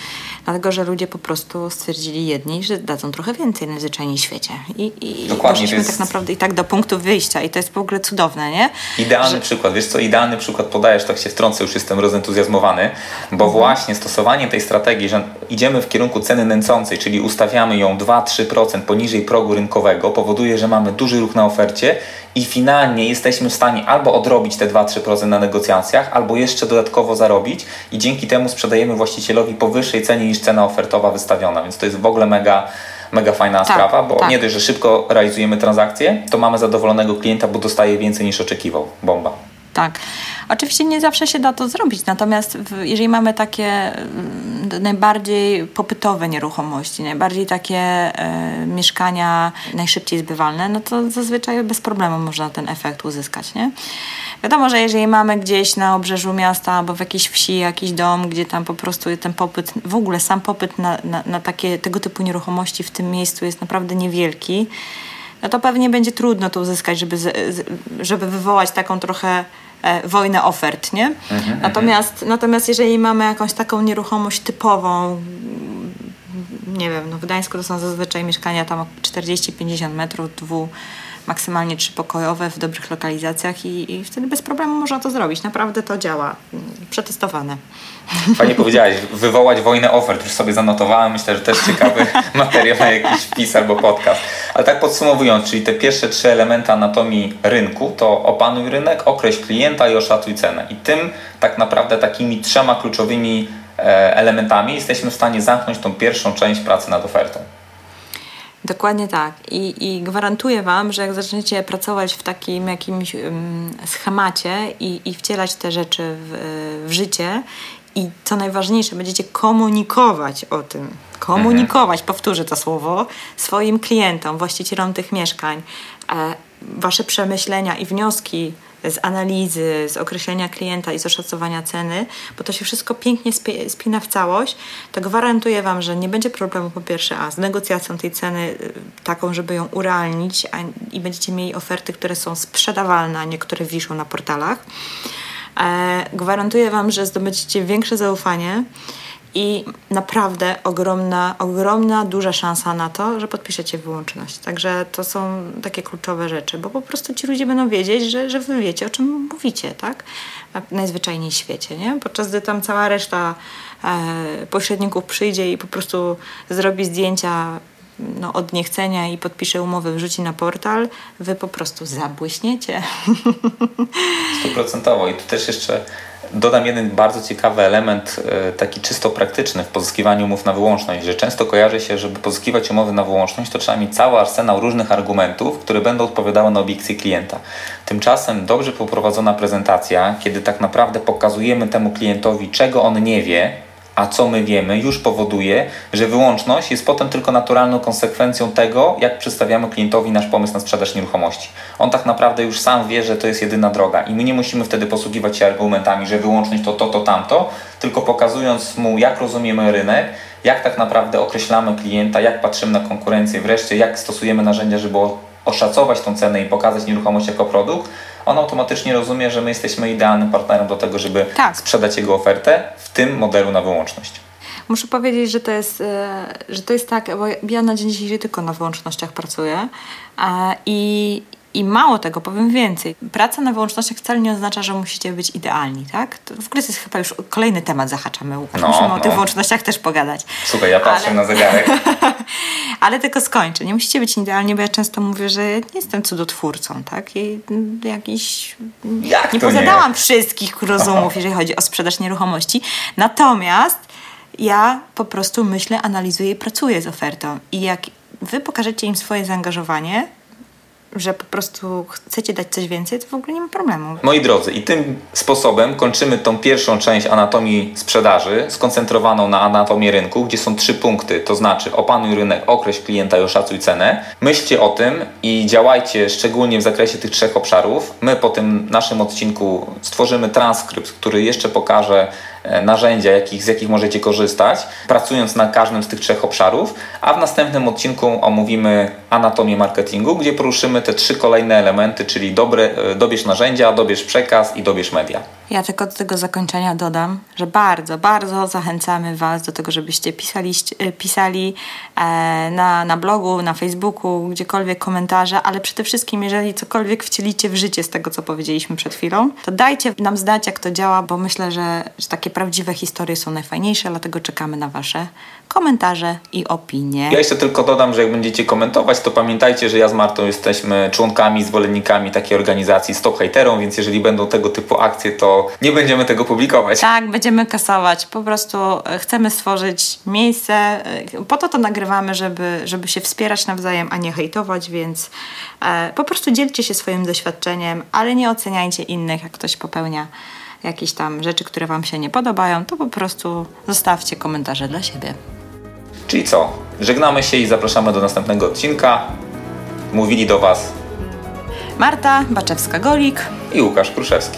Dlatego, że ludzie po prostu stwierdzili jedni, że dadzą trochę więcej na zwyczajnie świecie. I, i Dokładnie, doszliśmy tak naprawdę i tak do punktu wyjścia i to jest w ogóle cudowne, nie? Idealny że... przykład. Wiesz co, idealny przykład podajesz, tak się wtrącę, już jestem rozentuzjazmowany, bo mhm. właśnie stosowanie tej strategii, że idziemy w kierunku ceny nęcącej, czyli ustawiamy ją 2-3% poniżej progu rynkowego, powoduje, że mamy duży ruch na ofercie i finalnie jesteśmy w stanie albo odrobić te 2-3% na negocjacjach, albo jeszcze dodatkowo zarobić i dzięki temu sprzedajemy właścicielowi po wyższej cenie niż cena ofertowa wystawiona, więc to jest w ogóle mega mega fajna tak, sprawa, bo tak. nie dość, że szybko realizujemy transakcje, to mamy zadowolonego klienta, bo dostaje więcej niż oczekiwał. Bomba. Tak. Oczywiście nie zawsze się da to zrobić, natomiast jeżeli mamy takie mm, najbardziej popytowe nieruchomości, najbardziej takie e, mieszkania najszybciej zbywalne, no to zazwyczaj bez problemu można ten efekt uzyskać, nie? Wiadomo, że jeżeli mamy gdzieś na obrzeżu miasta albo w jakiejś wsi jakiś dom, gdzie tam po prostu ten popyt, w ogóle sam popyt na, na, na takie, tego typu nieruchomości w tym miejscu jest naprawdę niewielki, no to pewnie będzie trudno to uzyskać, żeby, żeby wywołać taką trochę e, wojnę ofert, nie? Mhm, mhm, natomiast, natomiast jeżeli mamy jakąś taką nieruchomość typową, nie wiem, no w Gdańsku to są zazwyczaj mieszkania tam 40-50 metrów, dwu maksymalnie trzypokojowe w dobrych lokalizacjach i, i wtedy bez problemu można to zrobić. Naprawdę to działa. Przetestowane. Fajnie powiedziałaś, wywołać wojnę ofert. Już sobie zanotowałem. Myślę, że też ciekawy materiał na jakiś wpis albo podcast. Ale tak podsumowując, czyli te pierwsze trzy elementy anatomii rynku to opanuj rynek, określ klienta i oszacuj cenę. I tym tak naprawdę takimi trzema kluczowymi e, elementami jesteśmy w stanie zamknąć tą pierwszą część pracy nad ofertą. Dokładnie tak. I, I gwarantuję Wam, że jak zaczniecie pracować w takim jakimś schemacie i, i wcielać te rzeczy w, w życie i co najważniejsze, będziecie komunikować o tym, komunikować, powtórzę to słowo, swoim klientom, właścicielom tych mieszkań, e, Wasze przemyślenia i wnioski z analizy, z określenia klienta i z oszacowania ceny, bo to się wszystko pięknie spina w całość, to gwarantuję Wam, że nie będzie problemu po pierwsze a z negocjacją tej ceny y, taką, żeby ją urealnić a, i będziecie mieli oferty, które są sprzedawalne, a nie które wiszą na portalach. E, gwarantuję Wam, że zdobędziecie większe zaufanie i naprawdę ogromna, ogromna, duża szansa na to, że podpiszecie wyłączność. Także to są takie kluczowe rzeczy, bo po prostu ci ludzie będą wiedzieć, że, że wy wiecie, o czym mówicie, tak? Najzwyczajniej w świecie, nie? Podczas gdy tam cała reszta e, pośredników przyjdzie i po prostu zrobi zdjęcia no, od niechcenia i podpisze umowę, wrzuci na portal, wy po prostu zabłyśniecie. Stuprocentowo. I tu też jeszcze Dodam jeden bardzo ciekawy element, e, taki czysto praktyczny w pozyskiwaniu umów na wyłączność, że często kojarzy się, żeby pozyskiwać umowy na wyłączność, to trzeba mieć cały arsenał różnych argumentów, które będą odpowiadały na obiekcje klienta. Tymczasem dobrze poprowadzona prezentacja, kiedy tak naprawdę pokazujemy temu klientowi, czego on nie wie, a co my wiemy, już powoduje, że wyłączność jest potem tylko naturalną konsekwencją tego, jak przedstawiamy klientowi nasz pomysł na sprzedaż nieruchomości. On tak naprawdę już sam wie, że to jest jedyna droga i my nie musimy wtedy posługiwać się argumentami, że wyłączność to to, to, tamto, tylko pokazując mu, jak rozumiemy rynek, jak tak naprawdę określamy klienta, jak patrzymy na konkurencję, wreszcie jak stosujemy narzędzia, żeby oszacować tą cenę i pokazać nieruchomość jako produkt, on automatycznie rozumie, że my jesteśmy idealnym partnerem do tego, żeby tak. sprzedać jego ofertę w tym modelu na wyłączność. Muszę powiedzieć, że to jest, e, że to jest tak, bo ja na dzień dzisiejszy tylko na wyłącznościach pracuję i i mało tego, powiem więcej. Praca na wyłącznościach wcale nie oznacza, że musicie być idealni, tak? To w ogóle jest chyba już kolejny temat zahaczamy, Łukasz. No, Musimy no. o tych wyłącznościach też pogadać. Słuchaj, ja patrzę Ale... na zegarek. Ale tylko skończę. Nie musicie być idealni, bo ja często mówię, że nie jestem cudotwórcą, tak? I jakiś... Jak nie pozadałam wszystkich rozumów, jeżeli chodzi o sprzedaż nieruchomości. Natomiast ja po prostu myślę, analizuję i pracuję z ofertą. I jak wy pokażecie im swoje zaangażowanie, że po prostu chcecie dać coś więcej, to w ogóle nie ma problemu. Moi drodzy, i tym sposobem kończymy tą pierwszą część anatomii sprzedaży, skoncentrowaną na anatomii rynku, gdzie są trzy punkty, to znaczy opanuj rynek, określ klienta i oszacuj cenę. Myślcie o tym i działajcie szczególnie w zakresie tych trzech obszarów. My po tym naszym odcinku stworzymy transkrypt, który jeszcze pokaże narzędzia, jakich, z jakich możecie korzystać, pracując na każdym z tych trzech obszarów, a w następnym odcinku omówimy anatomię marketingu, gdzie poruszymy te trzy kolejne elementy, czyli dobre, e, dobierz narzędzia, dobierz przekaz i dobierz media. Ja tylko do tego zakończenia dodam, że bardzo, bardzo zachęcamy Was do tego, żebyście pisali, e, pisali na, na blogu, na Facebooku, gdziekolwiek komentarze, ale przede wszystkim, jeżeli cokolwiek wcielicie w życie z tego, co powiedzieliśmy przed chwilą, to dajcie nam znać, jak to działa, bo myślę, że, że takie prawdziwe historie są najfajniejsze, dlatego czekamy na Wasze komentarze i opinie. Ja jeszcze tylko dodam, że jak będziecie komentować, to pamiętajcie, że ja z Martą jesteśmy członkami, zwolennikami takiej organizacji Stop Haterom, więc jeżeli będą tego typu akcje, to nie będziemy tego publikować. Tak, będziemy kasować. Po prostu e, chcemy stworzyć miejsce, e, po to to nagrywamy, żeby, żeby się wspierać nawzajem, a nie hejtować, więc e, po prostu dzielcie się swoim doświadczeniem, ale nie oceniajcie innych, jak ktoś popełnia jakieś tam rzeczy, które Wam się nie podobają, to po prostu zostawcie komentarze dla siebie. Czyli co? Żegnamy się i zapraszamy do następnego odcinka. Mówili do Was Marta Baczewska-Golik i Łukasz Kruszewski.